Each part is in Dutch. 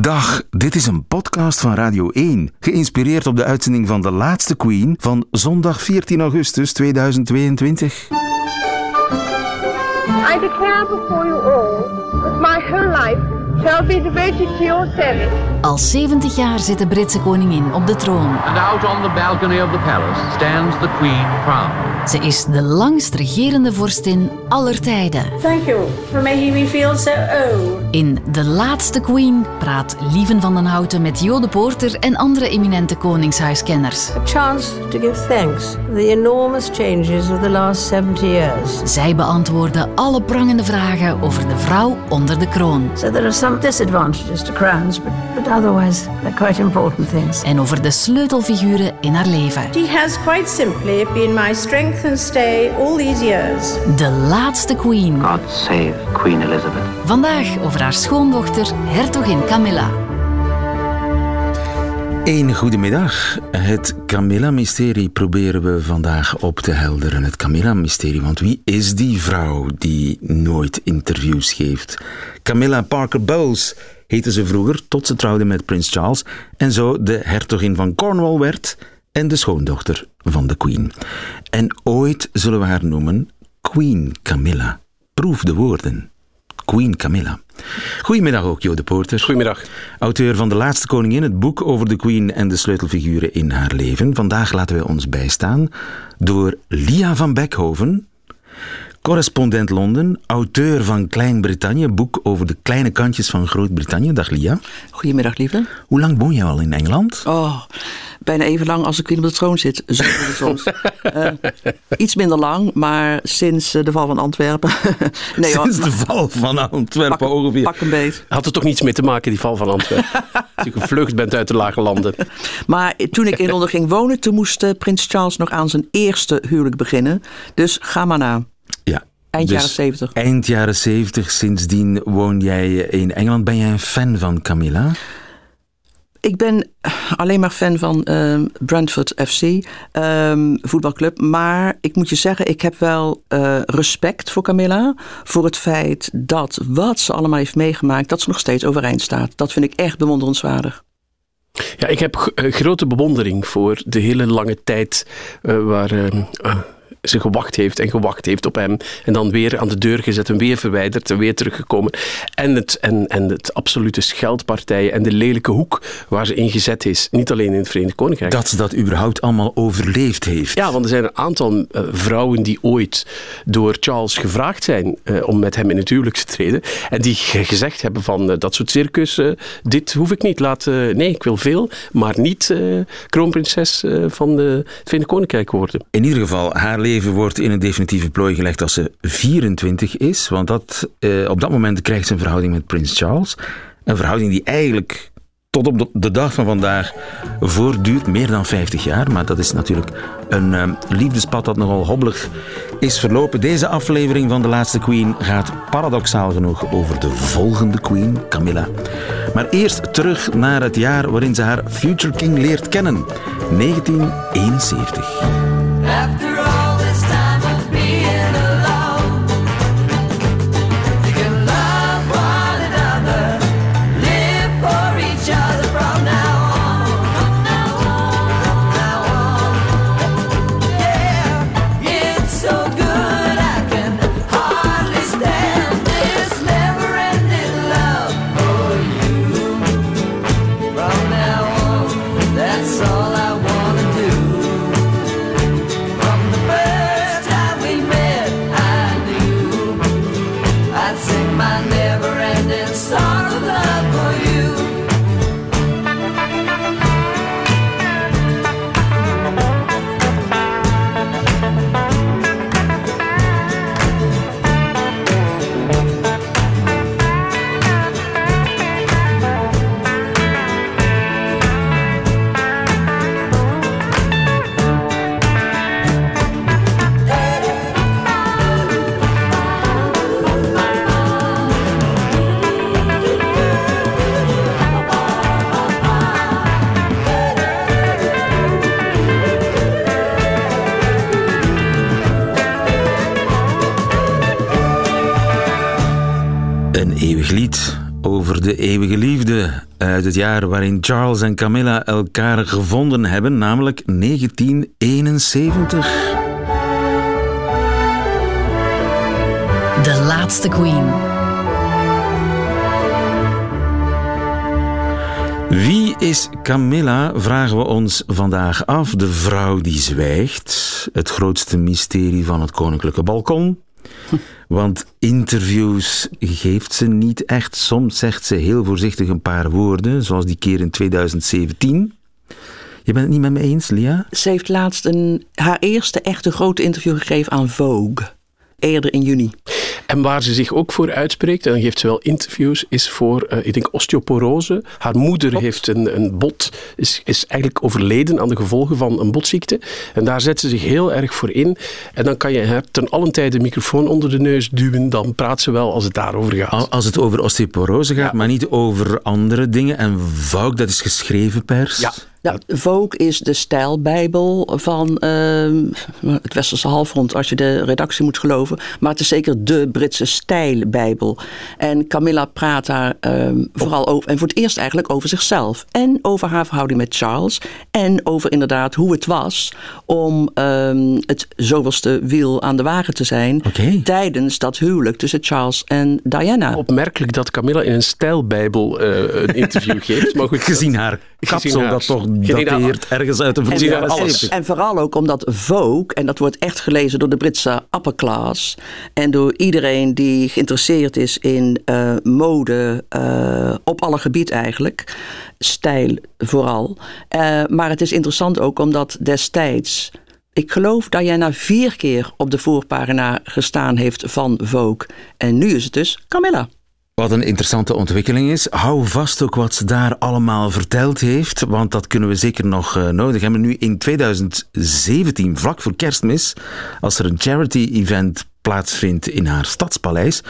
Dag, dit is een podcast van Radio 1, geïnspireerd op de uitzending van De Laatste Queen van zondag 14 augustus 2022. I declare before you all my whole life shall be devoted to your service. Al 70 jaar zit de Britse koningin op de troon. And out on the balcony of the palace stands the Queen crowned. Ze is de langst regerende vorstin aller tijden. Thank you for making me feel so old. In De Laatste Queen praat Lieven van den Houten met Jo de Poorter en andere eminente koningshuiskenners. A chance to give thanks for the enormous changes of the last 70 years. Zij beantwoorden alle prangende vragen over de vrouw onder de kroon. So there are some disadvantages to crowns, but, but otherwise they're quite important things. En over de sleutelfiguren in haar leven. She has quite simply been my strength and stay all these years. De Laatste Queen. God save Queen Elizabeth. Vandaag over haar schoondochter, hertogin Camilla. Een goedemiddag. Het Camilla-mysterie proberen we vandaag op te helderen. Het Camilla-mysterie, want wie is die vrouw die nooit interviews geeft? Camilla Parker Bowles heette ze vroeger, tot ze trouwde met prins Charles en zo de hertogin van Cornwall werd en de schoondochter van de queen. En ooit zullen we haar noemen Queen Camilla. Proef de woorden. Queen Camilla. Goedemiddag ook, Jo de Poorter. Goedemiddag. Auteur van De Laatste Koningin, het boek over de Queen en de sleutelfiguren in haar leven. Vandaag laten wij ons bijstaan door Lia van Beckhoven, correspondent Londen, auteur van Klein-Brittannië, boek over de kleine kantjes van Groot-Brittannië. Dag Lia. Goedemiddag, lieve. Hoe lang woon je al in Engeland? Oh, bijna even lang als ik weer op de troon zit. Zo soms. Eh, iets minder lang, maar sinds eh, de val van Antwerpen. nee, hoor, Sinds de val van Antwerpen pak, ongeveer. pak een beet. Had er toch niets mee te maken, die val van Antwerpen? Als je gevlucht bent uit de lage landen. Maar toen ik in Londen ging wonen, toen moest eh, prins Charles nog aan zijn eerste huwelijk beginnen. Dus ga maar na. Ja. Eind Dus jaren 70. Eind jaren 70, sindsdien woon jij in Engeland. Ben jij een fan van Camilla? Ik ben alleen maar fan van ehm, Brentford FC, ehm, voetbalclub. Maar ik moet je zeggen, ik heb wel eh, respect voor Camilla. Voor het feit dat wat ze allemaal heeft meegemaakt, dat ze nog steeds overeind staat. Dat vind ik echt bewonderenswaardig. Ja, ik heb g- eh, grote bewondering voor de hele lange tijd eh, waar eh, eh, ze gewacht heeft en gewacht heeft op hem. En dan weer aan de deur gezet en weer verwijderd en weer teruggekomen. En het, en, en het absolute scheldpartij en de lelijke hoek waar ze in gezet is. Niet alleen in het Verenigd Koninkrijk. Dat ze dat überhaupt allemaal overleefd heeft. Ja, want er zijn een aantal eh, vrouwen die ooit door Charles gevraagd zijn eh, om met hem in het huwelijk te treden. En die ge- gezegd hebben van eh, dat soort circus, eh, dit hoef ik niet. Laat, nee, ik wil veel, maar niet kroonprinses van de, het Verenigd Koninkrijk worden. In ieder geval, haar leven wordt in een definitieve plooi gelegd als ze 24 is. Want dat, eh, op dat moment krijgt ze een verhouding met prins Charles. Een verhouding die eigenlijk tot op de- dag van vandaag voortduurt, meer dan 50 jaar. Maar dat is natuurlijk een eh, liefdespad dat nogal hobbelig is verlopen. Deze aflevering van De Laatste Queen gaat paradoxaal genoeg over de volgende queen, Camilla. Maar eerst terug naar het jaar waarin ze haar future king leert kennen. 1971. After all uit het jaar waarin Charles en Camilla elkaar gevonden hebben, namelijk 1971. De laatste queen. Wie is Camilla, vragen we ons vandaag af. De vrouw die zwijgt. Het grootste mysterie van het koninklijke balkon. Want interviews geeft ze niet echt. Soms zegt ze heel voorzichtig een paar woorden, zoals die keer in 2017. Je bent het niet met me eens, Lia? Ze heeft laatst een, haar eerste echte grote interview gegeven aan Vogue. Eerder in juni. En waar ze zich ook voor uitspreekt, en dan geeft ze wel interviews, is voor, eh, ik denk, osteoporose. Haar moeder heeft een, een bot, is, is eigenlijk overleden aan de gevolgen van een botziekte. En daar zet ze zich heel erg voor in. En dan kan je haar ten allen tijde de microfoon onder de neus duwen, dan praat ze wel als het daarover gaat. Al- Als het over osteoporose gaat, maar niet over andere dingen. En Vogue, dat is geschreven pers. Ja. Nou, Vogue is de stijlbijbel van ehm, het Westerse halfrond, als je de redactie moet geloven. Maar het is zeker de Britse stijlbijbel. En Camilla praat daar ehm, vooral over, en voor het eerst eigenlijk over zichzelf. En over haar verhouding met Charles. En over inderdaad hoe het was om ehm, het zoveelste wiel aan de wagen te zijn. Tijdens dat huwelijk tussen Charles en Diana. Opmerkelijk dat Camilla in een stijlbijbel eh, een interview geeft. Maar goed, Gezien haar kapsel, dat toch dateert ergens uit de En, vroege ja, jaren alles. 70. en vooral ook omdat Vogue, en dat wordt echt gelezen door de Britse upper class en door iedereen die geïnteresseerd is in eh, mode eh, op alle gebieden eigenlijk, stijl vooral. Eh, maar het is interessant ook omdat destijds, ik geloof Diana vier keer op de voorpagina gestaan heeft van Vogue. En nu is het dus Camilla. Wat een interessante ontwikkeling is. Hou vast ook wat ze daar allemaal verteld heeft, want dat kunnen we zeker nog eh, nodig hebben. Nu in 2017, vlak voor kerstmis, als er een charity-event plaatsvindt in haar stadspaleis,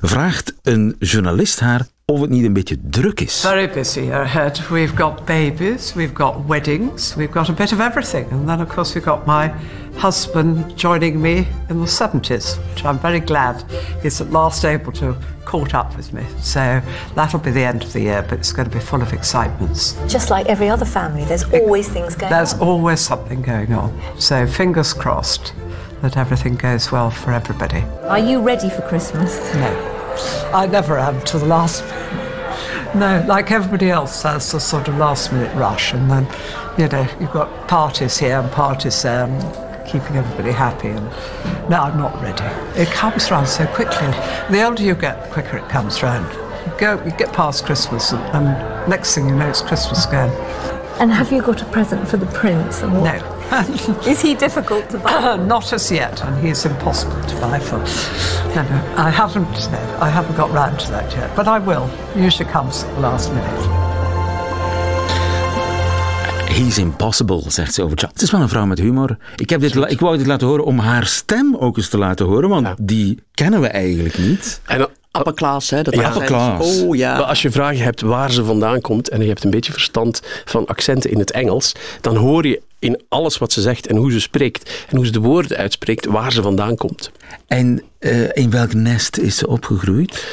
vraagt een journalist haar of het niet een beetje druk is. Very busy ahead. We've got babies, we've got weddings, we've got a bit of everything. And then, of course, we've got my husband joining me in the 70s, which I'm very glad he's at last able to caught up with me. So that'll be the end of the year, but it's going to be full of excitements. Just like every other family, there's always things going There's on. There's always something going on. So fingers crossed that everything goes well for everybody. Are you ready for Christmas? No, I never am to the last No, like everybody else, there's a sort of last minute rush, and then, you know, you've got parties here and parties there, and keeping everybody happy. And no, I'm not ready. It comes round so quickly. The older you get, the quicker it comes round. You go, you get past Christmas, and, and next thing you know, it's Christmas again. And have you got a present for the prince? No. Is he difficult to buy? Not as yet, and he's impossible to buy for. No, no, I haven't. No, I haven't got round to that yet, but I will. Usually comes at the last minute. He's impossible, zegt ze over Charles. Het is wel een vrouw met humor. Ik, heb dit, ik wou dit laten horen om haar stem ook eens te laten horen, want die kennen we eigenlijk niet. En class, hè? Dat Ja, class. Oh ja. Maar als je vragen hebt waar ze vandaan komt en je hebt een beetje verstand van accenten in het Engels, dan hoor je in alles wat ze zegt en hoe ze spreekt en hoe ze de woorden uitspreekt waar ze vandaan komt. En eh, in welk nest is ze opgegroeid?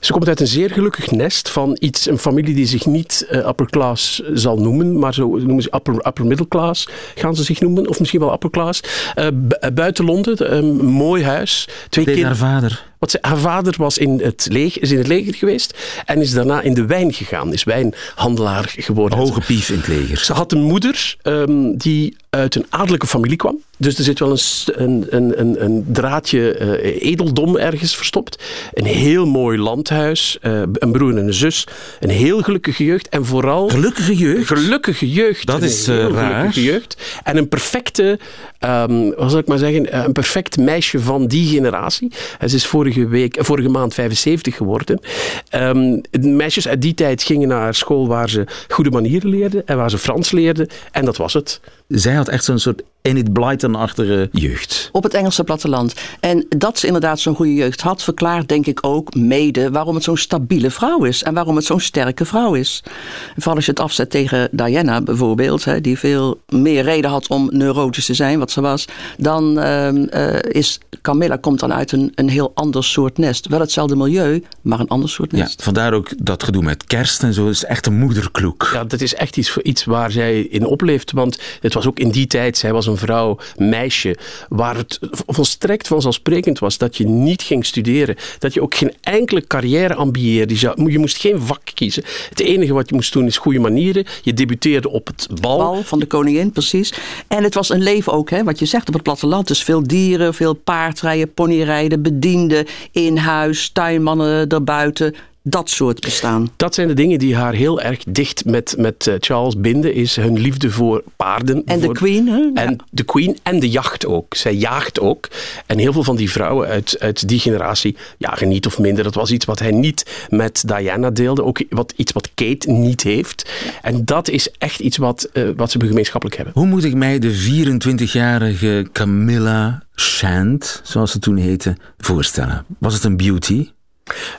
Ze komt uit een zeer gelukkig nest van iets, een familie die zich niet eh, upper class zal noemen, maar zo noemen ze upper, upper middle class gaan ze zich noemen, of misschien wel upper class. Eh, eh, buiten Londen, een mooi huis, twee Deed haar vader. Want ze- haar vader was in het, leger, is in het leger geweest en is daarna in de wijn gegaan, is wijnhandelaar geworden. Hoge pief in het leger. Ze had een moeder ehm, die uit een adellijke familie kwam. Dus er zit wel een, een, een, een, draadje eh, edeldom ergens verstopt. Een heel mooi landhuis, eh, een broer en een zus. Een heel gelukkige jeugd en vooral... Gelukkige jeugd. Gelukkige jeugd. Dat is, eh, raar. gelukkige jeugd. En een perfecte, ehm, wat zal ik maar zeggen, een perfect meisje van die generatie. En ze is vorige, week, vorige maand 75 geworden. Ehm, meisjes uit die tijd gingen naar school waar ze goede manieren leerden en waar ze Frans leerden. En dat was het. Zij had echt zo'n soort in het Brighton-achtige jeugd. Op het Engelse platteland. En dat ze inderdaad zo'n goede jeugd had, verklaart denk ik ook mede waarom het zo'n stabiele vrouw is. En waarom het zo'n sterke vrouw is. Vooral als je het afzet tegen Diana bijvoorbeeld, hè, die veel meer reden had om neurotisch te zijn, wat ze was. Dan ehm, eh, is Camilla komt dan uit een, een heel ander soort nest. Wel hetzelfde milieu, maar een ander soort Ja, nest. vandaar ook dat gedoe met kerst en zo. is echt een moederkloek. Ja, dat is echt iets, iets waar zij in opleeft. Want het was ook in die tijd, zij was een vrouw, meisje, waar het volstrekt vanzelfsprekend was dat je niet ging studeren. Dat je ook geen enkele carrière ambieerde. Je moest geen vak kiezen. Het enige wat je moest doen is goede manieren. Je debuteerde op het bal. Bal van de koningin, precies. En het was een leven ook, hè, wat je zegt op het platteland. Dus veel dieren, veel paardrijden, ponyrijden, bedienden in huis, tuinmannen erbuiten. Dat soort bestaan. Dat zijn de dingen die haar heel erg dicht met, met eh, Charles binden. Is hun liefde voor paarden. En de queen, hè? En de queen en de jacht ook. Zij jaagt ook. En heel veel van die vrouwen uit, uit die generatie jagen niet of minder. Dat was iets wat hij niet met Diana deelde. Ook wat, iets wat Kate niet heeft. En dat is echt iets wat, eh, wat ze gemeenschappelijk hebben. Hoe moet ik mij de 24-jarige Camilla Shand, zoals ze toen heette, voorstellen? Was het een beauty?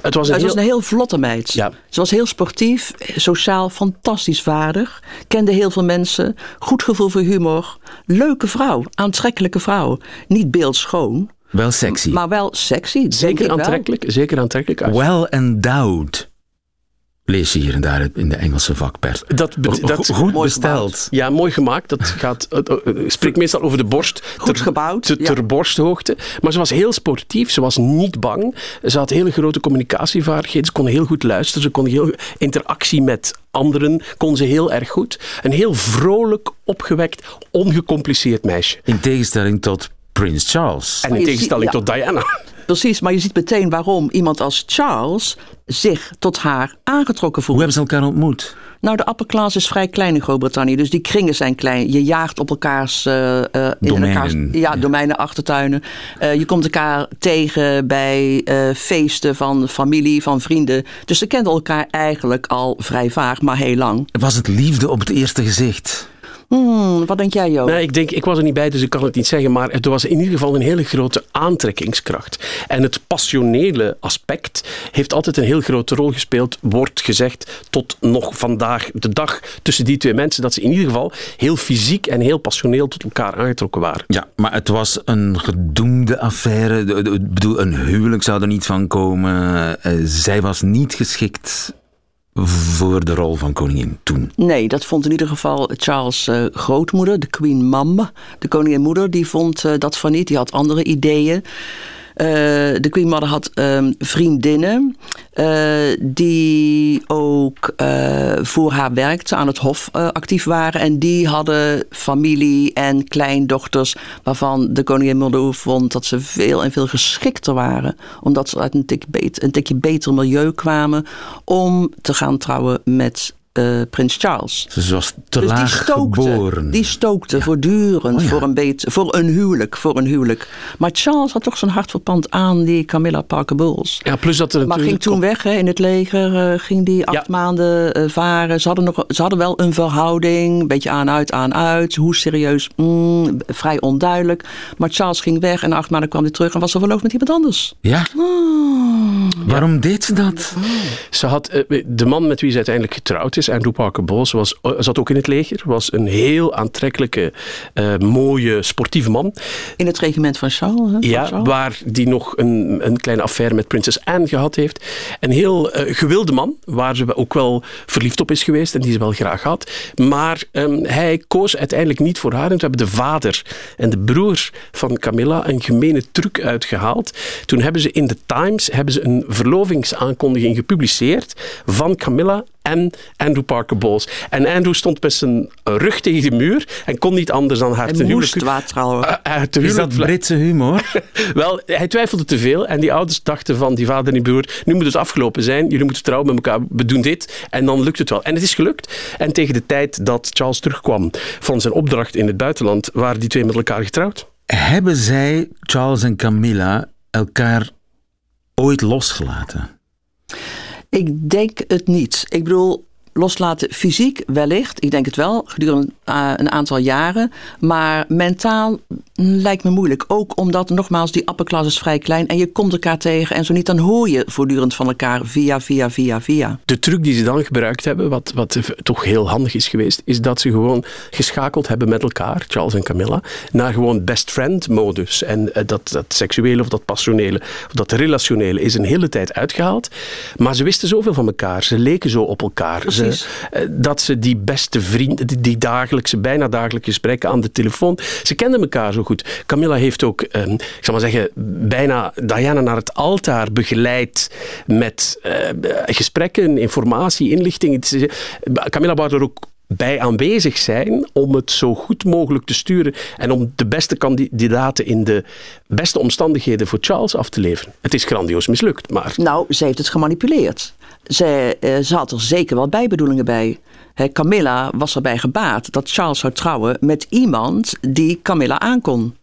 Het was een Ze heel... was een heel vlotte meid. Ja. Ze was heel sportief, sociaal fantastisch vaardig. Kende heel veel mensen. Goed gevoel voor humor. Leuke vrouw, aantrekkelijke vrouw. Niet beeldschoon, Wel sexy. maar wel sexy. Zeker wel. aantrekkelijk, zeker aantrekkelijk uit. Well endowed. Lees je hier en daar in de Engelse vakpers. Dat, be- Go- dat, goed mooi besteld. Ja, mooi gemaakt. Dat gaat, uh, uh, spreekt meestal over de borst. Goed gebouwd, Ter, ja. ter borsthoogte. Maar ze was heel sportief. Ze was niet bang. Ze had hele grote communicatievaardigheden. Ze kon heel goed luisteren. Ze kon heel interactie met anderen. Kon ze heel erg goed. Een heel vrolijk, opgewekt, ongecompliceerd meisje. In tegenstelling tot Prins Charles. En in tegenstelling tot Diana. Precies, maar je ziet meteen waarom iemand als Charles zich tot haar aangetrokken voelt. Hoe hebben ze elkaar ontmoet? Nou, de upper class is vrij klein in Groot-Brittannië, dus die kringen zijn klein. Je jaagt op elkaars, eh, eh, in Domeinen. elkaars ja, domeinen, achtertuinen. Eh, je komt elkaar tegen bij feesten van familie, van vrienden. Dus ze kenden elkaar eigenlijk al vrij vaag, maar heel lang. Was het liefde op het eerste gezicht? Hmm, wat denk jij, Jo? Nee, ik denk, ik was er niet bij, dus ik kan het niet zeggen. Maar er was in ieder geval een hele grote aantrekkingskracht. En het passionele aspect heeft altijd een heel grote rol gespeeld, wordt gezegd, tot nog vandaag de dag tussen die twee mensen. Dat ze in ieder geval heel fysiek en heel passioneel tot elkaar aangetrokken waren. Ja, maar het was een gedoemde affaire. Ik bedoel, een huwelijk zou er niet van komen. Eh, zij was niet geschikt voor de rol van koningin toen. Nee, dat vond in ieder geval Charles' eh, grootmoeder, de Queen Mum. De koningin moeder, die vond eh, dat van niet. Die had andere ideeën. Eh, de Queen Mother had ehm, vriendinnen eh, die ook eh, voor haar werkten, aan het hof actief waren. En die hadden familie en kleindochters waarvan de koningin moeder vond dat ze veel en veel geschikter waren. Omdat ze uit een tikje, bet- een tikje beter milieu kwamen om te gaan trouwen met eh, prins Charles. Ze was te Dus die laag stookte, geboren. die stookte voortdurend Oh ja. voor, een beet, voor een huwelijk, voor een huwelijk. Maar Charles had toch zijn hart verpand aan die Camilla Parker Bowles. Ja, plus dat er Maar ging natuurlijk toen weg hè, in het leger, eh, ging die acht Ja. maanden eh, varen. Ze hadden, nog, ze hadden wel een verhouding, een beetje aan-uit, aan-uit. Hoe serieus, mm, vrij onduidelijk. Maar Charles ging weg en na acht maanden kwam hij terug en was er verloofd met iemand anders. Ja? Oh. Waarom deed ze dat? Ze had, de man met wie ze uiteindelijk getrouwd is, Andrew Parker Bowles, was, eh, zat ook in het leger. Was een heel aantrekkelijke, eh, mooie, sportieve man. In het regiment van Charles. Hè, van Ja, Charles. waar die nog een, een kleine affaire met prinses Anne gehad heeft. Een heel eh, gewilde man, waar ze ook wel verliefd op is geweest en die ze wel graag had. Maar ehm, hij koos uiteindelijk niet voor haar. En toen hebben de vader en de broer van Camilla een gemene truc uitgehaald. Toen hebben ze in de Times hebben ze een verlovingsaankondiging gepubliceerd van Camilla en Andrew Parker Bowles. En Andrew stond met zijn rug tegen de muur en kon niet anders dan haar Hij te huwelijk- trouwen. eh, te Is dat Britse humor? wel, hij twijfelde te veel en die ouders dachten van die vader en die broer, nu moet het afgelopen zijn, jullie moeten trouwen met elkaar, we doen dit en dan lukt het wel. En het is gelukt. En tegen de tijd dat Charles terugkwam van zijn opdracht in het buitenland, waren die twee met elkaar getrouwd. Hebben zij, Charles en Camilla, elkaar ooit losgelaten? Ik denk het niet. Ik bedoel, loslaten fysiek wellicht, ik denk het wel, gedurende eh, een aantal jaren. Maar mentaal mm, lijkt me moeilijk. Ook omdat, nogmaals, die upperclass is vrij klein en je komt elkaar tegen. En zo niet, dan hoor je voortdurend van elkaar via, via, via, via. De truc die ze dan gebruikt hebben, wat, wat toch heel handig is geweest, is dat ze gewoon geschakeld hebben met elkaar, Charles en Camilla, naar gewoon best friend modus. En eh, dat, dat seksuele of dat passionele of dat relationele is een hele tijd uitgehaald. Maar ze wisten zoveel van elkaar, ze leken zo op elkaar. Eh, dat ze die beste vrienden, die, dagelijkse, bijna dagelijkse gesprekken aan de telefoon, ze kenden elkaar zo goed. Camilla heeft ook, eh, ik zal maar zeggen, bijna Diana naar het altaar begeleid met eh, gesprekken, informatie, inlichting. Camilla wou er ook bij aanwezig zijn om het zo goed mogelijk te sturen en om de beste kandidaten in de beste omstandigheden voor Charles af te leveren. Het is grandioos mislukt, maar Nou, ze heeft het gemanipuleerd. Ze, eh, ze had er zeker wel bijbedoelingen bij. Camilla was erbij gebaat dat Charles zou trouwen met iemand die Camilla aankon.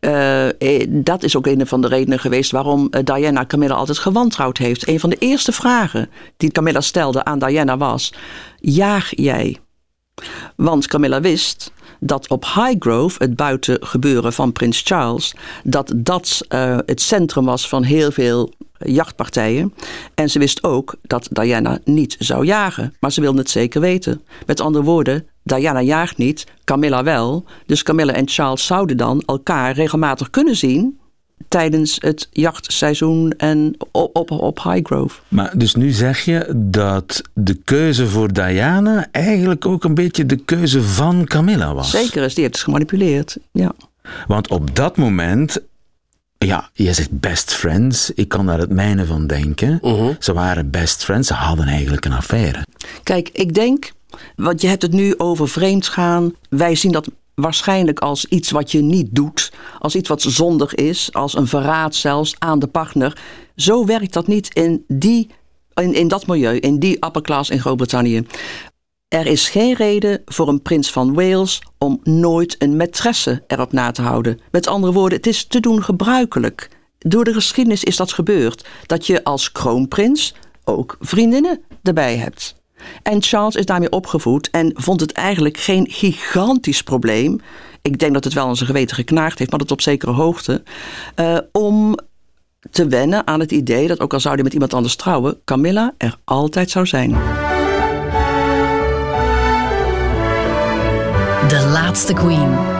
Eh, eh, dat is ook een van de redenen geweest waarom eh, Diana Camilla altijd gewantrouwd heeft. Een van de eerste vragen die Camilla stelde aan Diana was: Jaag jij? Want Camilla wist dat op Highgrove, het buitengebeuren van prins Charles, dat dat het centrum was van heel veel jachtpartijen. En ze wist ook dat Diana niet zou jagen, maar ze wilde het zeker weten. Met andere woorden, Diana jaagt niet, Camilla wel. Dus Camilla en Charles zouden dan elkaar regelmatig kunnen zien tijdens het jachtseizoen en op, op, op Highgrove. Maar dus nu zeg je dat de keuze voor Diana eigenlijk ook een beetje de keuze van Camilla was. Zeker is, die heeft het gemanipuleerd. Ja. Want op dat moment, ja, je zegt best friends. Ik kan daar het mijne van denken. Ze waren best friends, ze hadden eigenlijk een affaire. Kijk, ik denk, want je hebt het nu over vreemd gaan. Wij zien dat waarschijnlijk als iets wat je niet doet, als iets wat zondig is, als een verraad zelfs aan de partner. Zo werkt dat niet in, die, in, in dat milieu, in die upper class in Groot-Brittannië. Er is geen reden voor een prins van Wales om nooit een maîtresse erop na te houden. Met andere woorden, het is te doen gebruikelijk. Door de geschiedenis is dat gebeurd. Dat je als kroonprins ook vriendinnen erbij hebt. En Charles is daarmee opgevoed en vond het eigenlijk geen gigantisch probleem. Ik denk dat het wel aan zijn geweten geknaagd heeft, maar dat op zekere hoogte. eh, om te wennen aan het idee dat ook al zou hij met iemand anders trouwen, Camilla er altijd zou zijn. De laatste queen.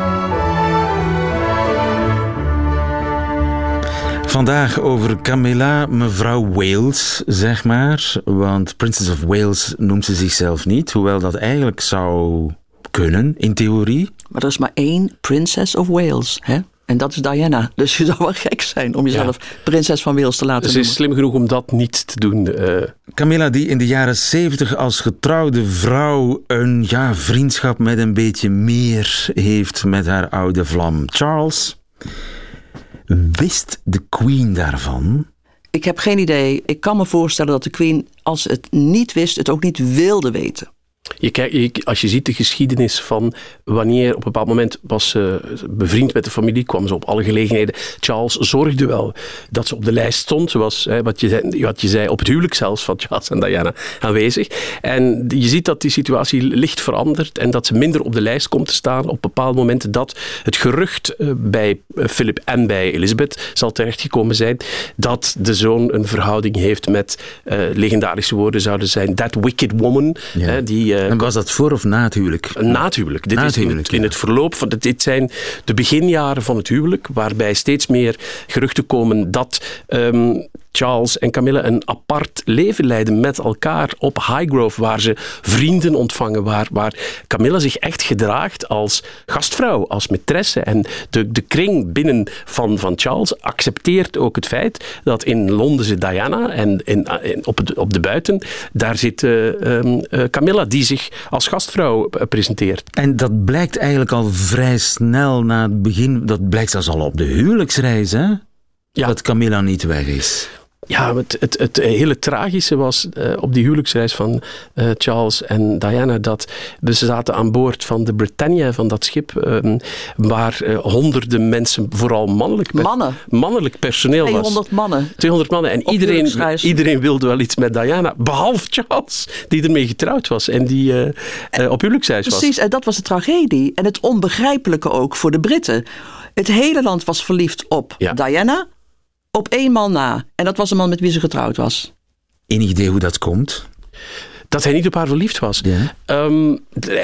Vandaag over Camilla, mevrouw Wales, zeg maar. Want Princess of Wales noemt ze zichzelf niet, hoewel dat eigenlijk zou kunnen, in theorie. Maar er is maar één Princess of Wales, hè? En dat is Diana. Dus je zou wel gek zijn om jezelf prinses van Wales te laten ze is slim genoeg om dat niet te doen. eh. Camilla, die in de jaren zeventig als getrouwde vrouw een ja, vriendschap met een beetje meer heeft met haar oude vlam Charles. Wist de Queen daarvan? Ik heb geen idee. Ik kan me voorstellen dat de Queen, als het niet wist, het ook niet wilde weten. Je kijkt, je- als je ziet de geschiedenis van wanneer op een bepaald moment was ze bevriend met de familie, kwam ze op alle gelegenheden. Charles zorgde wel dat ze op de lijst stond, zoals hè, wat, je, zei- wat je zei, op het huwelijk zelfs van Charles en Diana aanwezig. En je ziet dat die situatie licht verandert en dat ze minder op de lijst komt te staan op bepaalde momenten dat het gerucht eh, bij eh, Philip en bij Elizabeth zal terechtgekomen zijn dat de zoon een verhouding heeft met eh, legendarische woorden zouden zijn that wicked woman, Ja. hè, die eh, En was dat voor of na het huwelijk? na het huwelijk. Dit Na is in, het, in ja. het verloop van dit, zijn de beginjaren van het huwelijk, waarbij steeds meer geruchten komen dat ehm, Charles en Camilla een apart leven leiden met elkaar op Highgrove, waar ze vrienden ontvangen, waar, waar Camilla zich echt gedraagt als gastvrouw, als maîtresse. En de, de kring binnen van, van Charles accepteert ook het feit dat in Londen zit Diana en in, in- op, het, op de buiten, daar zit eh, ehm, eh, Camilla, die zich als gastvrouw eh, presenteert. En dat blijkt eigenlijk al vrij snel na het begin. Dat blijkt zelfs al op de huwelijksreis, hè? Dat Camilla niet weg is. Ja, het, het, het hele tragische was eh, op die huwelijksreis van eh, Charles en Diana dat dus ze zaten aan boord van de Britannia, van dat schip, ehm, waar eh, honderden mensen, vooral mannelijk, per- Mannen. mannelijk personeel was. 200 mannen. 200 mannen. En Op iedereen, iedereen wilde wel iets met Diana, behalve Charles, die ermee getrouwd was en die op huwelijksreis was. Precies, en dat was de tragedie. En het onbegrijpelijke ook voor de Britten. Het hele land was verliefd op Ja. Diana, op één man na. En dat was de man met wie ze getrouwd was. Enig idee hoe dat komt? Dat hij niet op haar verliefd was. Ja. Ehm,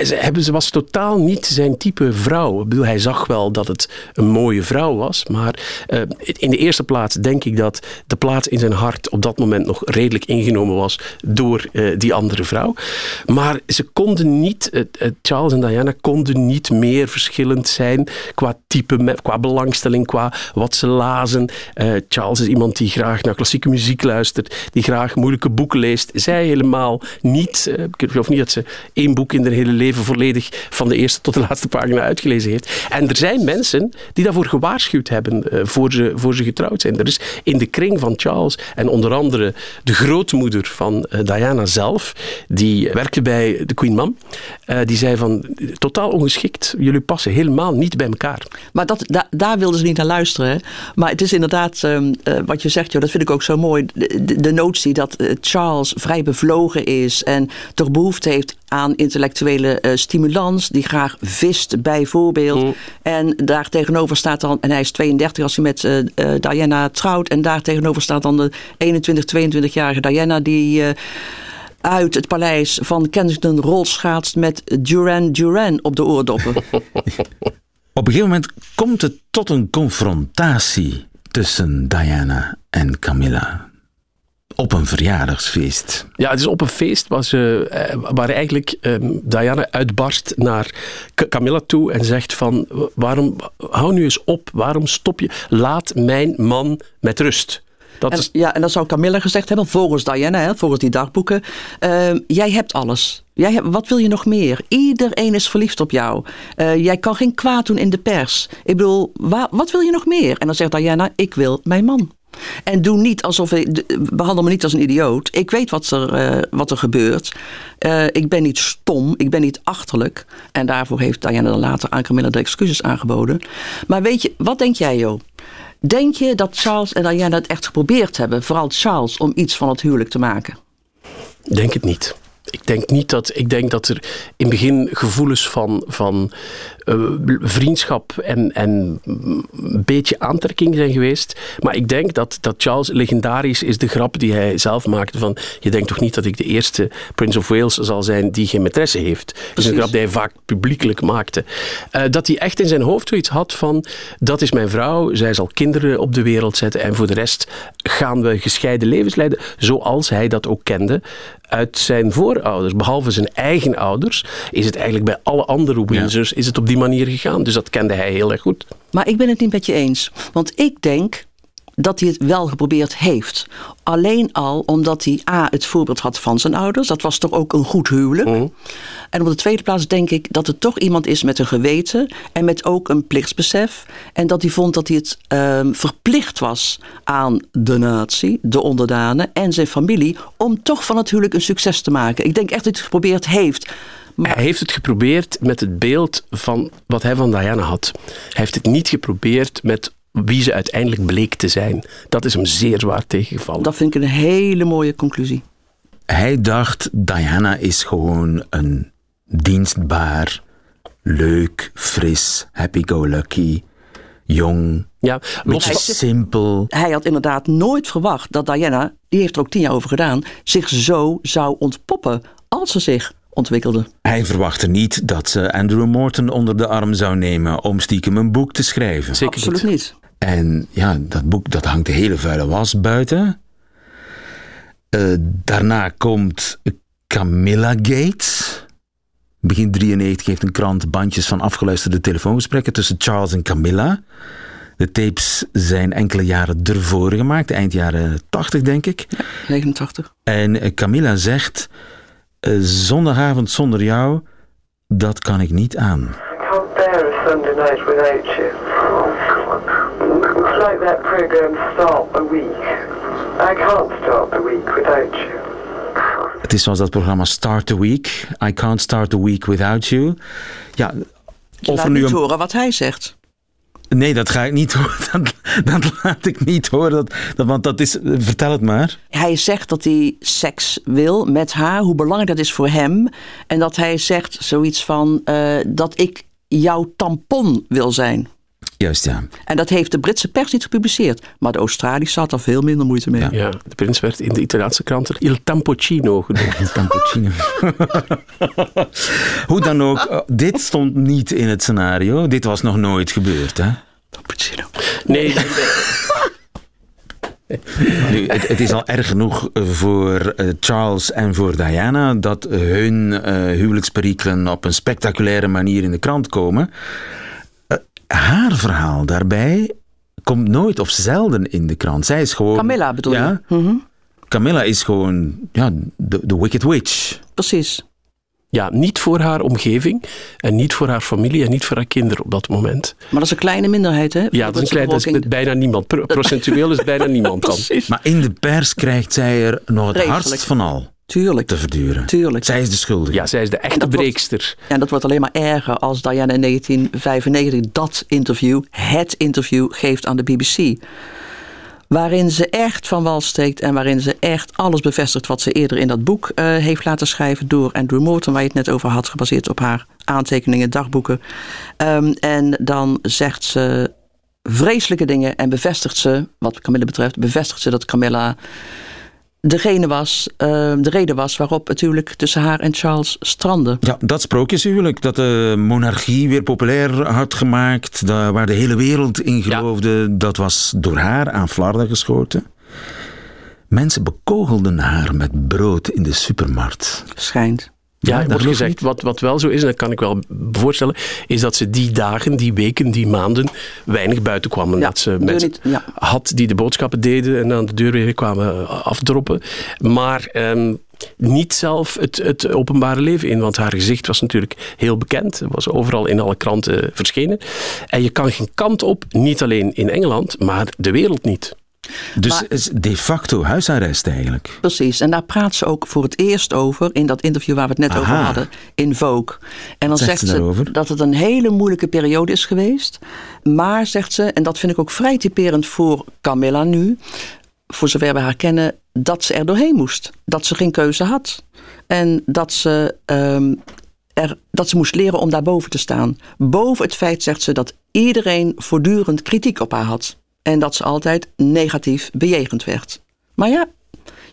ze, was totaal niet zijn type vrouw. Ik bedoel, hij zag wel dat het een mooie vrouw was. Maar eh, in de eerste plaats denk ik dat de plaats in zijn hart op dat moment nog redelijk ingenomen was door eh, die andere vrouw. Maar ze konden niet, eh, Charles en Diana konden niet meer verschillend zijn qua type, qua belangstelling, qua wat ze lazen. Charles is iemand die graag naar klassieke muziek luistert, die graag moeilijke boeken leest. Zij helemaal niet. Eh, ik geloof niet dat ze één boek in haar hele leven volledig van de eerste tot de laatste pagina uitgelezen heeft. En er zijn mensen die daarvoor gewaarschuwd hebben eh, voor, ze, voor ze getrouwd zijn. Er is in de kring van Charles en onder andere de grootmoeder van eh, Diana zelf, die werkte bij de Queen Mom, die zei van totaal ongeschikt, jullie passen helemaal niet bij elkaar. Maar dat, da- daar wilden ze niet naar luisteren. Maar het is inderdaad, ehm, eh, wat je zegt, joh, dat vind ik ook zo mooi. De, notie dat Charles vrij bevlogen is en toch behoefte heeft aan intellectuele eh, stimulans. Die graag vist, bijvoorbeeld. En daar tegenover staat dan, en hij is 32 als hij met eh, eh, Diana trouwt. En daar tegenover staat dan de 21, 22-jarige Diana die. eh, uit het paleis van Kensington rolschaatst met Duran Duran op de oordoppen. Op een gegeven moment komt het tot een confrontatie tussen Diana en Camilla. Op een verjaardagsfeest. Ja, het is op een feest waar, ze, eh, waar eigenlijk ehm, Diana uitbarst naar Ca- Camilla toe en zegt van waarom, hou nu eens op, waarom stop je, laat mijn man met rust. Dat En, is, ja, en dan zou Camilla gezegd hebben, volgens Diana, hè, volgens die dagboeken. ehm, jij hebt alles. Jij hebt, wat wil je nog meer? Iedereen is verliefd op jou. Eh, jij kan geen kwaad doen in de pers. Ik bedoel, wa- wat wil je nog meer? En dan zegt Diana, ik wil mijn man. En doe niet alsof ik, behandel me niet als een idioot. Ik weet wat er, eh, wat er gebeurt. Eh, ik ben niet stom, ik ben niet achterlijk. En daarvoor heeft Diana dan later aan Camilla de excuses aangeboden. Maar weet je, wat denk jij, joh? Denk je dat Charles en Diana het echt geprobeerd hebben, vooral Charles, om iets van het huwelijk te maken? Denk het niet. Ik denk niet dat. Ik denk dat er in het begin gevoelens van, van eh, vriendschap en, en een beetje aantrekking zijn geweest. Maar ik denk dat, dat Charles legendarisch is de grap die hij zelf maakte van je denkt toch niet dat ik de eerste Prince of Wales zal zijn die geen maîtresse heeft. Dat is een grap die hij vaak publiekelijk maakte. Eh, dat hij echt in zijn hoofd zoiets had van dat is mijn vrouw, zij zal kinderen op de wereld zetten en voor de rest gaan we gescheiden levens leiden zoals hij dat ook kende uit zijn voorouders. Behalve zijn eigen ouders is het eigenlijk bij alle andere Windsors is het op die manier gegaan. Dus dat kende hij heel erg goed. Maar ik ben het niet met je eens. Want ik denk dat hij het wel geprobeerd heeft. Alleen al omdat hij A, het voorbeeld had van zijn ouders. Dat was toch ook een goed huwelijk. En op de tweede plaats denk ik dat het toch iemand is met een geweten. En met ook een plichtsbesef. En dat hij vond dat hij het ehm, verplicht was aan de natie, de onderdanen en zijn familie. Om toch van het huwelijk een succes te maken. Ik denk echt dat hij het geprobeerd heeft. Maar Hij heeft het geprobeerd met het beeld van wat hij van Diana had. Hij heeft het niet geprobeerd met wie ze uiteindelijk bleek te zijn. Dat is hem zeer zwaar tegengevallen. dat vind ik een hele mooie conclusie. Hij dacht, Diana is gewoon een dienstbaar, leuk, fris, happy-go-lucky, jong, ja, beetje simpel. hij had inderdaad nooit verwacht dat Diana, die heeft er ook tien jaar over gedaan, zich zo zou ontpoppen als ze zich ontwikkelde. Hij verwachtte niet dat ze Andrew Morton onder de arm zou nemen om stiekem een boek te schrijven. zeker Absoluut niet. niet. En ja, dat boek dat hangt de hele vuile was buiten. Eh, daarna komt Camilla Gates. Begin 93 heeft een krant bandjes van afgeluisterde telefoongesprekken tussen Charles en Camilla. De tapes zijn enkele jaren ervoor gemaakt, eind jaren 80 denk ik. 89. En eh, Camilla zegt, eh, zondagavond zonder jou, dat kan ik niet aan. A Sunday night without you. It's like that program Stop a week. I can't start the week without you. Het is zoals dat programma Start the Week. I can't start the week without you. Ja, of Laat nu niet een horen wat hij zegt. Nee, dat ga ik niet horen. Dat, dat laat ik niet horen. Dat, dat, want dat is. Vertel het maar. Hij zegt dat hij seks wil met haar, hoe belangrijk dat is voor hem. En dat hij zegt zoiets van eh, dat ik jouw tampon wil zijn. Juist, ja. En dat heeft de Britse pers niet gepubliceerd. Maar de Australische had er veel minder moeite mee. Ja, de prins werd in de Italiaanse kranten Il Tampocino genoemd. Il Tampocino. Hoe dan ook, eh, dit stond niet in het scenario. Dit was nog nooit gebeurd, hè? Tampocino. Nee, Nu, het, het is al erg genoeg voor eh, Charles en voor Diana dat hun eh, huwelijksperikelen op een spectaculaire manier in de krant komen. Haar verhaal daarbij komt nooit of zelden in de krant. Zij is gewoon. Camilla bedoel ja, je? Mhm. Camilla is gewoon ja, de, de Wicked Witch. Precies. Ja, niet voor haar omgeving en niet voor haar familie en niet voor haar kinderen op dat moment. Maar dat is een kleine minderheid, hè? Ja, dat is, een klein, dat is bevolking. bijna niemand. Pro- Procentueel is bijna niemand dan. Precies. Maar in de pers krijgt zij er nog het hardst van al Tuurlijk. te verduren. Tuurlijk. Zij is de schuldige. Ja, zij is de echte wordt- breekster. En dat wordt alleen maar erger als Diana in 1995 dat interview, het interview, geeft aan de BBC. Waarin ze echt van wal steekt en waarin ze echt alles bevestigt wat ze eerder in dat boek eh, heeft laten schrijven door Andrew Morton, waar je het net over had, gebaseerd op haar aantekeningen, dagboeken. Ehm, en dan zegt ze vreselijke dingen en bevestigt ze, wat Camilla betreft, bevestigt ze dat Camilla degene was, eh, de reden was waarop het huwelijk tussen haar en Charles strandde. Ja, dat sprookjeshuwelijk, dat de monarchie weer populair had gemaakt, waar de hele wereld in geloofde, dat was door haar aan flarden geschoten. Mensen bekogelden haar met brood in de supermarkt. Schijnt. Ja, Ja, dat gezegd, wat, wat wel zo is, en dat kan ik wel voorstellen, is dat ze die dagen, die weken, die maanden weinig buiten kwamen. Ja, dat ze mensen ja. had die de boodschappen deden en aan de deur weer kwamen afdroppen. Maar ehm, niet zelf het, het openbare leven in, want haar gezicht was natuurlijk heel bekend. Was overal in alle kranten verschenen. En je kan geen kant op, niet alleen in Engeland, maar de wereld niet. Dus Maar- is de facto huisarrest eigenlijk. Precies, en daar praat ze ook voor het eerst over in dat interview waar we het net over hadden, in Vogue. En dan zegt zegt ze daarover? dat het een hele moeilijke periode is geweest. Maar zegt ze, en dat vind ik ook vrij typerend voor Camilla nu, voor zover we haar kennen, dat ze er doorheen moest. Dat ze geen keuze had. En dat ze, ehm, er, dat ze moest leren om daarboven te staan. Boven het feit, zegt ze, dat iedereen voortdurend kritiek op haar had. En dat ze altijd negatief bejegend werd. Maar ja,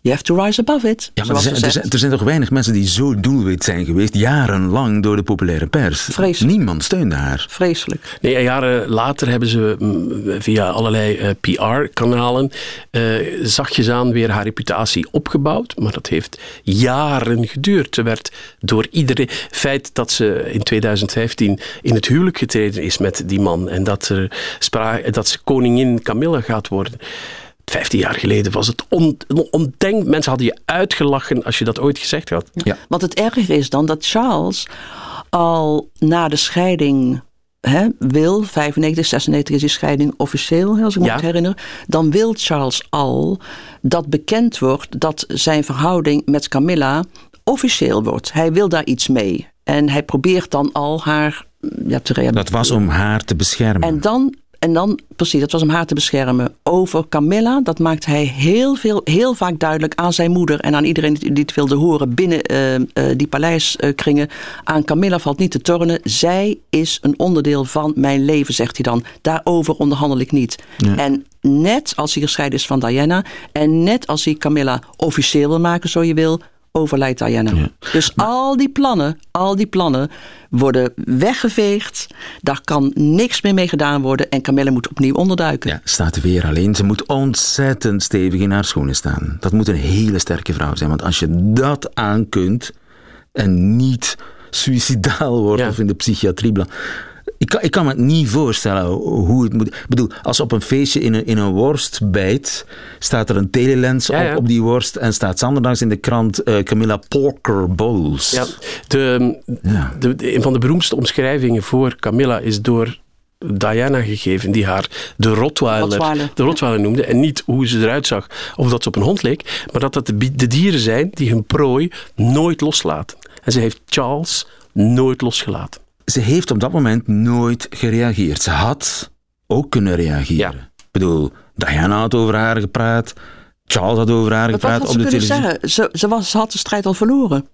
you have to rise above it. Ja, maar er zijn, er, zegt. zijn, er zijn toch weinig mensen die zo doelwit zijn geweest, jarenlang door de populaire pers. Vreselijk. Niemand steunde haar. Vreselijk. Nee, en jaren later hebben ze mm, via allerlei eh, PR-kanalen eh, zachtjes aan weer haar reputatie opgebouwd. Maar dat heeft jaren geduurd. Ze werd door iedereen... feit dat ze in 2015 in het huwelijk getreden is met die man en dat, er spra- dat ze koningin Camilla gaat worden... 15 jaar geleden was het on, ondenk. Mensen hadden je uitgelachen als je dat ooit gezegd had. Ja. Want het erger is dan dat Charles al na de scheiding hè, wil, 95, 96 is die scheiding officieel, als ik me Ja. goed herinner. Dan wil Charles al dat bekend wordt dat zijn verhouding met Camilla officieel wordt. Hij wil daar iets mee. En hij probeert dan al haar ja, te realiseren. Dat was om haar te beschermen. En dan, en dan, precies, dat was om haar te beschermen. Over Camilla, dat maakt hij heel, veel, heel vaak duidelijk aan zijn moeder en aan iedereen die het wilde horen binnen eh, eh, die paleiskringen. aan Camilla valt niet te tornen. Zij is een onderdeel van mijn leven, zegt hij dan. Daarover onderhandel ik niet. En net als hij gescheiden is van Diana en net als hij Camilla officieel wil maken, zo je wil, overlijdt Diana. Dus al die plannen, al die plannen worden weggeveegd. Daar kan niks meer mee gedaan worden. En Camilla moet opnieuw onderduiken. Ja, staat weer alleen. Ze moet ontzettend stevig in haar schoenen staan. Dat moet een hele sterke vrouw zijn. Want als je dat aan kunt en niet suicidaal wordt Ja. of in de psychiatrie belandt. Ik kan, ik kan me het niet voorstellen hoe het moet. Ik bedoel, als op een feestje in een, in een worst bijt, staat er een telelens Ja, ja. Op, op die worst en staat zanderdags in de krant eh, Camilla Porker Bowles. Ja, de, Ja. de, de- een van de beroemdste omschrijvingen voor Camilla is door Diana gegeven, die haar de Rottweiler, Rottweiler. de Rottweiler noemde. En niet hoe ze eruit zag of dat ze op een hond leek, maar dat dat de dieren zijn die hun prooi nooit loslaten. En ze heeft Charles nooit losgelaten. Ze heeft op dat moment nooit gereageerd. Ze had ook kunnen reageren. Ik bedoel, Diana had over haar gepraat. Charles had over haar Maar wat gepraat had op de kunnen televisie. zeggen? Ze, ze, was, ze had de strijd al verloren.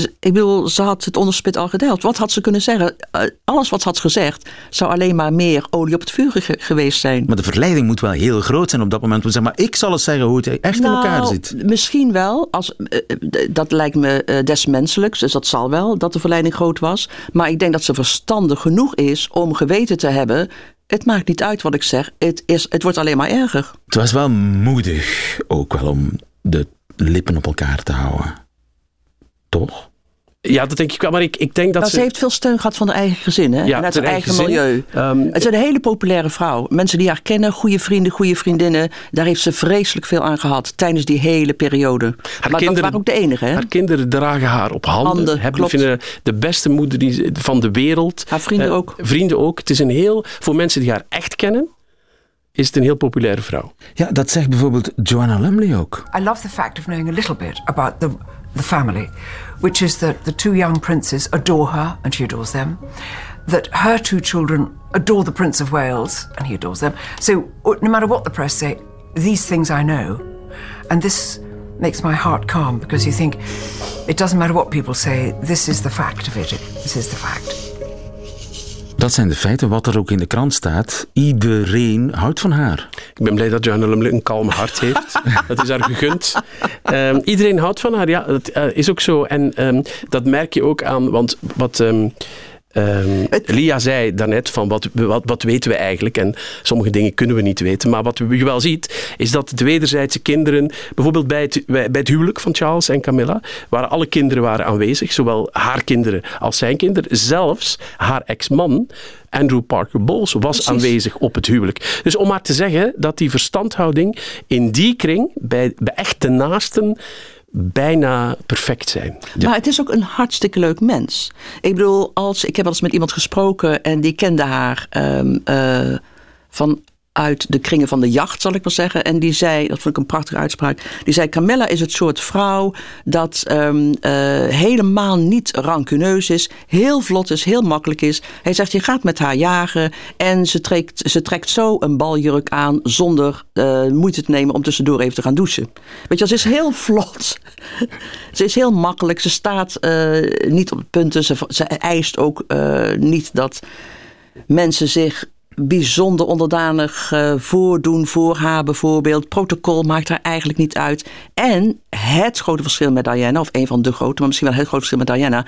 Ik bedoel, ze had het onderspit al gedeeld. Wat had ze kunnen zeggen? Eh, Alles wat ze had gezegd zou alleen maar meer olie op het vuur ge- geweest zijn. Maar de verleiding moet wel heel groot zijn op dat moment. Zeg maar, ik zal eens zeggen hoe het echt in elkaar Nou, zit. Misschien wel. Als, eh, eh, dat lijkt me eh, des menselijks. Dus dat zal wel, dat de verleiding groot was. Maar ik denk dat ze verstandig genoeg is om geweten te hebben... het maakt niet uit wat ik zeg. Het, is, het wordt alleen maar erger. Het was wel moedig ook wel om de lippen op elkaar te houden. Toch? Ja, dat denk ik wel. Maar ik, ik denk dat Nou, ze... heeft veel steun gehad van haar eigen gezin hè? Ja, en uit haar haar eigen, milieu. Ehm, het is een hele populaire vrouw. Mensen die haar kennen, goede vrienden, goede vriendinnen. Daar heeft ze vreselijk veel aan gehad tijdens die hele periode. maar dat kinderen- waren ook de enige. Hè? Haar kinderen dragen haar op handen. Handen, hebben, klopt. vinden de beste moeder die, ze- van de wereld. Haar vrienden Eh, ook. Vrienden ook. Het is een heel, voor mensen die haar echt kennen, is het een heel populaire vrouw. Ja, dat zegt bijvoorbeeld Joanna Lumley ook. I love the fact of knowing a little bit about the, the family, which is that the two young princes adore her and she adores them, that her two children adore the Prince of Wales and he adores them. So, uh, no matter what the press say, these things I know. And this makes my heart calm because you think it doesn't matter what people say, this is the fact of it. This is the fact. Dat zijn de feiten, wat er ook in de krant staat. Iedereen houdt van haar. Ik ben blij dat Joanna Lumley een kalm hart heeft. dat is haar gegund. Ehm, iedereen houdt van haar, ja, dat eh, is ook zo. En ehm, dat merk je ook aan, want wat... ehm, Lia zei daarnet van wat, wat, wat weten we eigenlijk en sommige dingen kunnen we niet weten. Maar wat je wel ziet is dat de wederzijdse kinderen, bijvoorbeeld bij het, bij het huwelijk van Charles en Camilla, waren alle kinderen waren aanwezig, zowel haar kinderen als zijn kinderen. Zelfs haar ex-man Andrew Parker Bowles was Precies. aanwezig op het huwelijk. Dus om maar te zeggen dat die verstandhouding in die kring bij, bij echte naasten bijna perfect zijn. Maar het is ook een hartstikke leuk mens. Ik bedoel, als, ik heb wel eens met iemand gesproken en die kende haar ehm, eh, vanuit de kringen van de jacht, zal ik maar zeggen. En die zei, dat vond ik een prachtige uitspraak, die zei: Camilla is het soort vrouw dat ehm, eh, helemaal niet rancuneus is, heel vlot is, heel makkelijk is. Hij zegt: Je gaat met haar jagen en ze trekt, ze trekt zo een baljurk aan zonder eh, moeite te nemen om tussendoor even te gaan douchen. Weet je, ze is heel vlot. Ze is heel makkelijk. Ze staat eh, niet op punten. Ze, ze eist ook niet dat mensen zich bijzonder onderdanig eh, voordoen voor haar bijvoorbeeld. Protocol maakt haar eigenlijk niet uit. En het grote verschil met Diana, of een van de grote, maar misschien wel het grote verschil met Diana.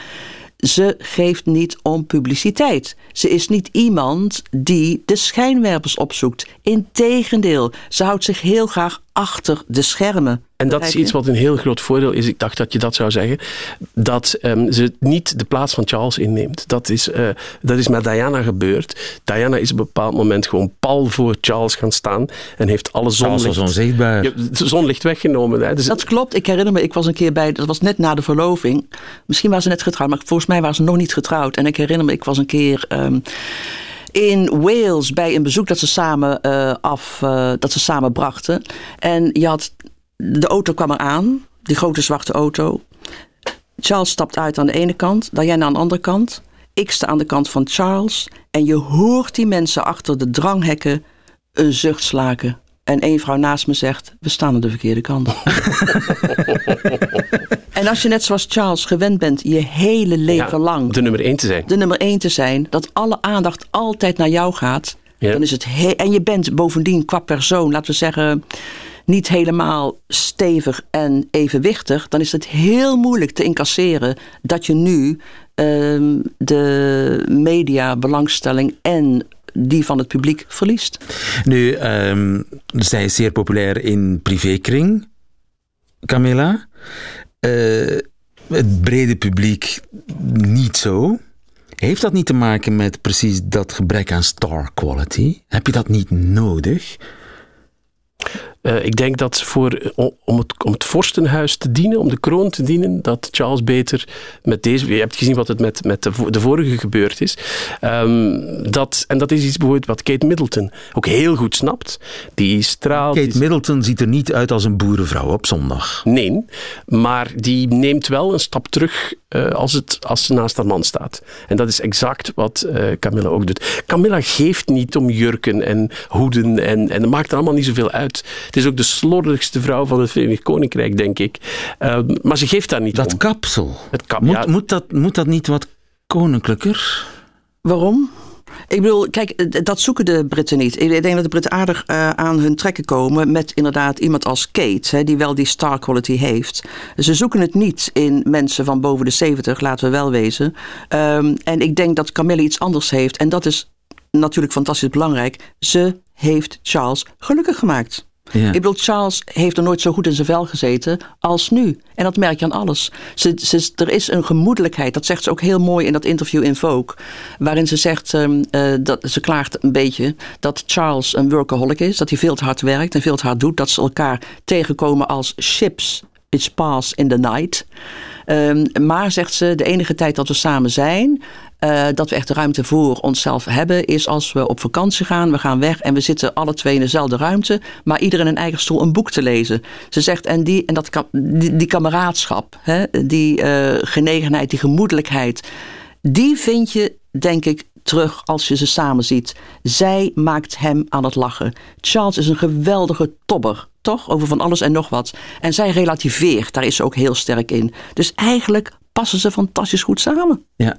Ze geeft niet om publiciteit. Ze is niet iemand die de schijnwerpers opzoekt. Integendeel, ze houdt zich heel graag achter de schermen. En dat is iets wat een heel groot voordeel is. Ik dacht dat je dat zou zeggen. Dat ehm, ze niet de plaats van Charles inneemt. Dat is, eh, dat is met Diana gebeurd. Diana is op een bepaald moment gewoon pal voor Charles gaan staan. En heeft alle Charles zonlicht, was onzichtbaar. Zonlicht weggenomen. Hè. Dus Dat klopt. Ik herinner me, ik was een keer bij, dat was net na de verloving. Misschien waren ze net getrouwd, maar volgens mij waren ze nog niet getrouwd. En ik herinner me, ik was een keer ehm, in Wales bij een bezoek dat ze samen eh, af, eh, dat ze samen brachten. En je had, de auto kwam eraan, die grote zwarte auto. Charles stapt uit aan de ene kant, Diana aan de andere kant. Ik sta aan de kant van Charles. En je hoort die mensen achter de dranghekken een zucht slaken. En één vrouw naast me zegt, we staan aan de verkeerde kant. en als je net zoals Charles gewend bent je hele leven ja, lang de nummer één te zijn. de nummer één te zijn, dat alle aandacht altijd naar jou gaat, Ja. dan is het he- en je bent bovendien qua persoon, laten we zeggen, niet helemaal stevig en evenwichtig, dan is het heel moeilijk te incasseren dat je nu ehm, de media belangstelling en die van het publiek verliest. Nu, ehm, zij is zeer populair in privékring, Camilla. Eh, het brede publiek niet zo. Heeft dat niet te maken met precies dat gebrek aan star quality? Heb je dat niet nodig? Eh, ik denk dat voor, om, om het, om het vorstenhuis te dienen, om de kroon te dienen, dat Charles beter met deze. Je hebt gezien wat het met, met de, vo- de vorige gebeurd is. Ehm, dat, en dat is iets bijvoorbeeld wat Kate Middleton ook heel goed snapt. Die straalt. Kate Middleton ziet er niet uit als een boerenvrouw op zondag. Nee, maar die neemt wel een stap terug eh, als, het, als ze naast haar man staat. En dat is exact wat eh, Camilla ook doet. Camilla geeft niet om jurken en hoeden en, en dat maakt er allemaal niet zoveel uit. Het is ook de slordigste vrouw van het Verenigd Koninkrijk, denk ik. Eh, maar ze geeft daar niet Dat om. kapsel. Het kap, Moet, ja. moet, dat, moet dat niet wat koninklijker? Waarom? Ik bedoel, kijk, eh, dat zoeken de Britten niet. Ik denk dat de Britten aardig eh, aan hun trekken komen met inderdaad iemand als Kate, hè, die wel die star quality heeft. Ze zoeken het niet in mensen van boven de 70, laten we wel wezen. Ehm, en ik denk dat Camilla iets anders heeft. En dat is natuurlijk fantastisch belangrijk. Ze heeft Charles gelukkig gemaakt. Ik bedoel, Charles heeft er nooit zo goed in zijn vel gezeten als nu. En dat merk je aan alles. Ze, ze, er is een gemoedelijkheid. Dat zegt ze ook heel mooi in dat interview in Vogue. Waarin ze zegt, ehm, eh, dat, ze klaagt een beetje dat Charles een workaholic is. Dat hij veel te hard werkt en veel te hard doet. Dat ze elkaar tegenkomen als ships. It's pass in the night. Ehm, maar zegt ze, de enige tijd dat we samen zijn, eh, dat we echt ruimte voor onszelf hebben, is als we op vakantie gaan. We gaan weg en we zitten alle twee in dezelfde ruimte, maar ieder in een eigen stoel een boek te lezen. Ze zegt, en die, en dat, die kameraadschap, hè, die eh, genegenheid, die gemoedelijkheid, die vind je, denk ik, terug als je ze samen ziet. Zij maakt hem aan het lachen. Charles is een geweldige tobber, toch? Over van alles en nog wat. En zij relativeert, daar is ze ook heel sterk in. Dus eigenlijk passen ze fantastisch goed samen. Ja,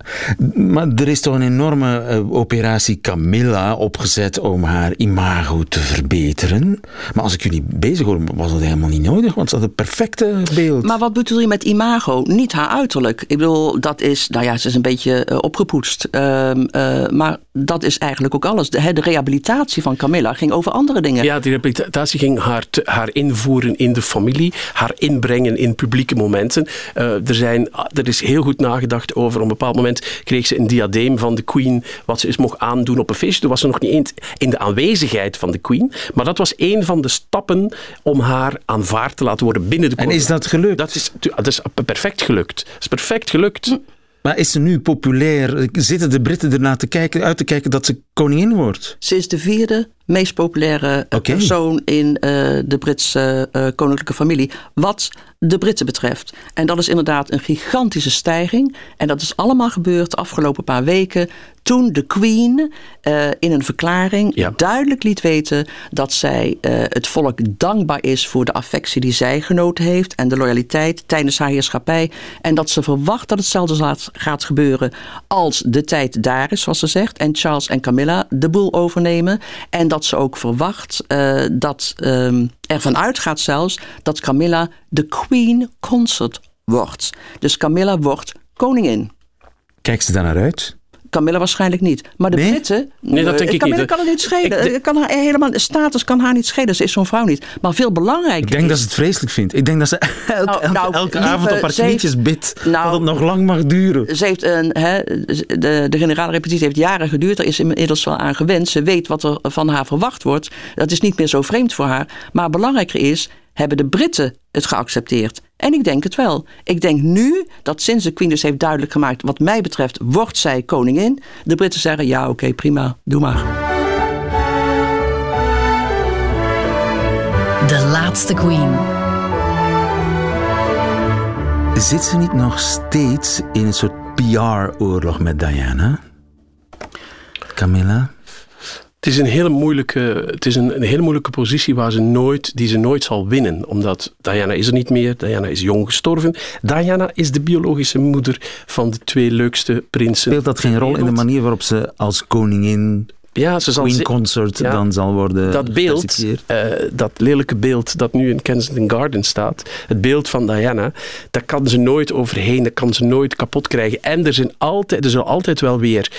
maar er is toch een enorme eh, operatie Camilla opgezet om haar imago te verbeteren. Maar als ik jullie bezig hoor, was dat helemaal niet nodig, want ze had een perfecte beeld. Maar wat bedoel je met imago? Niet haar uiterlijk. Ik bedoel, dat is, nou ja, ze is een beetje eh, opgepoetst. Ehm, eh, maar dat is eigenlijk ook alles. De, hè, de rehabilitatie van Camilla ging over andere dingen. Ja, die rehabilitatie ging haar, te- haar invoeren in de familie, haar inbrengen in publieke momenten. Eh, er, zijn, er is heel goed nagedacht over. Op een bepaald moment kreeg ze een diadeem van de Queen, wat ze eens mocht aandoen op een feestje. Toen was ze nog niet eens in de aanwezigheid van de Queen. Maar dat was een van de stappen om haar aanvaard te laten worden binnen de En is dat gelukt? Dat is, dat is perfect gelukt. Dat is perfect gelukt. Maar is ze nu populair? Zitten de Britten ernaar te kijken, uit te kijken dat ze koningin wordt? Ze is de vierde meest populaire eh, persoon in eh, de Britse eh, koninklijke familie. Wat de Britten betreft. En dat is inderdaad een gigantische stijging. En dat is allemaal gebeurd de afgelopen paar weken. Toen de Queen eh, in een verklaring Ja. duidelijk liet weten dat zij eh, het volk dankbaar is voor de affectie die zij genoten heeft en de loyaliteit tijdens haar heerschappij. En dat ze verwacht dat hetzelfde gaat gebeuren als de tijd daar is, zoals ze zegt. En Charles en Camilla de boel overnemen. En dat ze ook verwacht eh, dat ehm ervan uitgaat zelfs dat Camilla de Queen Consort wordt. Dus Camilla wordt koningin. Kijkt ze daar naar uit? Camilla waarschijnlijk niet. Maar de Nee? Britten. Nee, dat denk eh, ik Camilla niet. kan het niet schelen. Ik de- Eh, kan haar, helemaal, status kan haar niet schelen. Ze is zo'n vrouw niet. Maar veel belangrijker. Ik denk is, dat ze het vreselijk vindt. Ik denk dat ze elke, Nou, elke, nou, elke lieve, avond op haar knietjes bidt Nou, dat het nog lang mag duren. Ze heeft een, hè, de, de generale repetitie heeft jaren geduurd. Er is inmiddels wel aan gewend. Ze weet wat er van haar verwacht wordt. Dat is niet meer zo vreemd voor haar. Maar belangrijker is, hebben de Britten het geaccepteerd? En ik denk het wel. Ik denk nu dat sinds de Queen dus heeft duidelijk gemaakt... wat mij betreft wordt zij koningin. De Britten zeggen, ja oké, prima, doe maar. De laatste queen. Zit ze niet nog steeds in een soort PR-oorlog met Diana? Camilla? Het is een hele moeilijke, het is een, een hele moeilijke positie waar ze nooit, die ze nooit zal winnen. Omdat Diana is er niet meer. Diana is jong gestorven. Diana is de biologische moeder van de twee leukste prinsen. Speelt dat geen rol in de manier waarop ze als koningin Ja, ze zal Queen Ja. dan zal worden dat beeld, eh, dat lelijke beeld dat nu in Kensington Gardens staat, het beeld van Diana, daar kan ze nooit overheen, dat kan ze nooit kapot krijgen. En er zijn altijd, er zullen altijd wel weer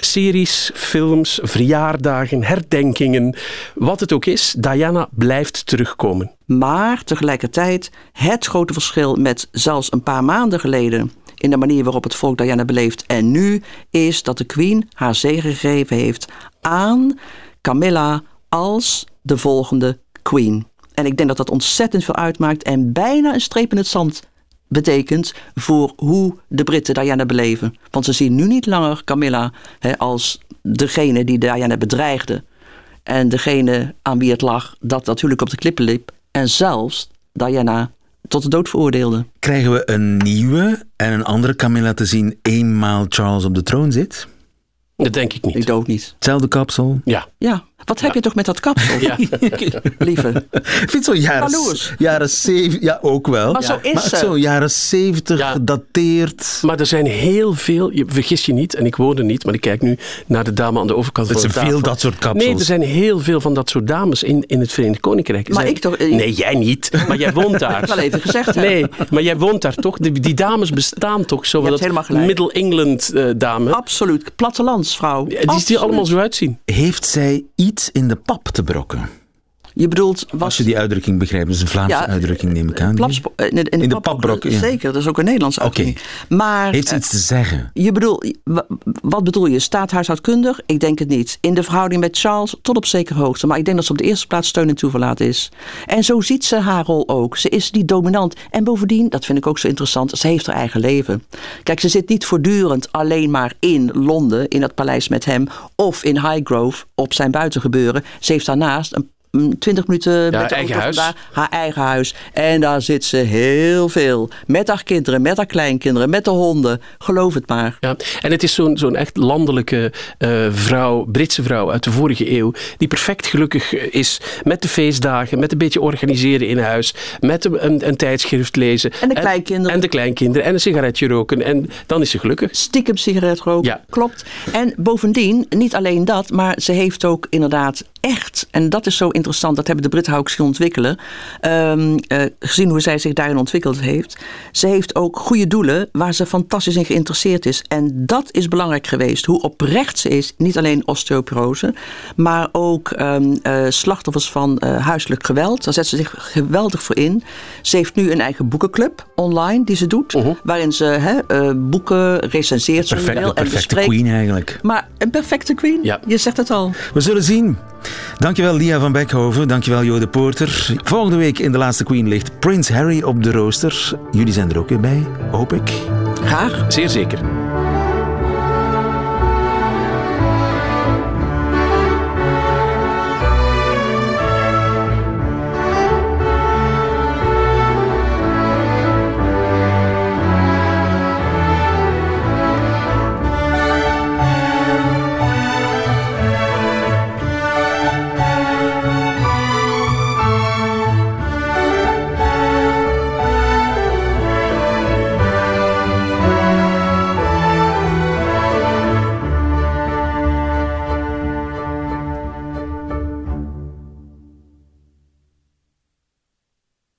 series, films, verjaardagen, herdenkingen, wat het ook is, Diana blijft terugkomen. Maar tegelijkertijd het grote verschil met zelfs een paar maanden geleden in de manier waarop het volk Diana beleeft en nu is dat de Queen haar zegen gegeven heeft aan Camilla als de volgende Queen. En ik denk dat dat ontzettend veel uitmaakt en bijna een streep in het zand betekent voor hoe de Britten Diana beleven. Want ze zien nu niet langer Camilla hè, als degene die Diana bedreigde. En degene aan wie het lag dat natuurlijk op de klippen liep. En zelfs Diana tot de dood veroordeelde. Krijgen we een nieuwe en een andere Camilla te zien eenmaal Charles op de troon zit? Dat denk ik niet. Ik ook niet. Hetzelfde kapsel? Ja. Ja, wat heb je toch met dat kapsel? Ja. Lieve. Ik vind het zo jaren, Jaloers. jaren zeven, ja ook wel. Maar zo is maar zo jaren zeventig gedateerd. Maar er zijn heel veel, je, vergis je niet, en ik woon er niet, maar ik kijk nu naar de dame aan de overkant Er van de zijn veel dat soort kapsels. Nee, er zijn heel veel van dat soort dames in, in het Verenigd Koninkrijk. Er Maar zijn- ik toch- Nee, jij niet, maar jij woont daar. Ik wel even gezegd, hè? Nee, maar jij woont daar toch? Die, die dames bestaan toch? Zo dat helemaal gelijk. Middle England eh, dame. Absoluut. Plattelandsvrouw. Die die er allemaal zo uitzien. Heeft zij iets in de pap te brokken? Je bedoelt... Was, Als je die uitdrukking begrijpt. Dat is een Vlaamse Ja, uitdrukking, neem ik aan. Plapspo- eh, in de, in In de pap- papbrok, ja. Zeker, dat is ook een Nederlandse Oké. uitdrukking. Maar Heeft ze eh, iets te zeggen? je bedoel, wa- wat bedoel je? Staathuishoudkundig? Ik denk het niet. In de verhouding met Charles tot op zekere hoogte. Maar ik denk dat ze op de eerste plaats steun en toeverlaat is. En zo ziet ze haar rol ook. Ze is niet dominant. En bovendien, dat vind ik ook zo interessant, ze heeft haar eigen leven. Kijk, ze zit niet voortdurend alleen maar in Londen, in dat paleis met hem, of in Highgrove op zijn buitengebeuren. Ze heeft daarnaast een 20 minuten met de auto huis. haar eigen huis. En daar zit ze heel veel. Met haar kinderen, met haar kleinkinderen, met de honden. Geloof het maar. Ja, en het is zo'n zo'n echt landelijke eh, vrouw, Britse vrouw uit de vorige eeuw, die perfect gelukkig eh, is met de feestdagen, met een beetje organiseren in huis, met een, een, een tijdschrift lezen. En de kleinkinderen. En de kleinkinderen en een sigaretje roken. En dan is ze gelukkig. Stiekem sigaret roken. Ja. Klopt. En bovendien, niet alleen dat, maar ze heeft ook inderdaad echt, en dat is zo interessant, dat hebben de Britten ook zien ontwikkelen, ehm, eh, gezien hoe zij zich daarin ontwikkeld heeft. Ze heeft ook goede doelen waar ze fantastisch in geïnteresseerd is. En dat is belangrijk geweest, hoe oprecht ze is, niet alleen osteoporose, maar ook ehm, eh, slachtoffers van eh, huiselijk geweld. Daar zet ze zich geweldig voor in. Ze heeft nu een eigen boekenclub online die ze doet, waarin ze boeken recenseert Perfect, wil, de en perfecte bespreekt. queen eigenlijk. Maar een perfecte queen, Ja. je zegt het al. We zullen zien. Dankjewel Lia van Beckhoven, dankjewel Jo de Poorter. Volgende week in de laatste Queen ligt Prins Harry op de rooster. Jullie zijn er ook weer bij, hoop ik. Graag. Zeer zeker.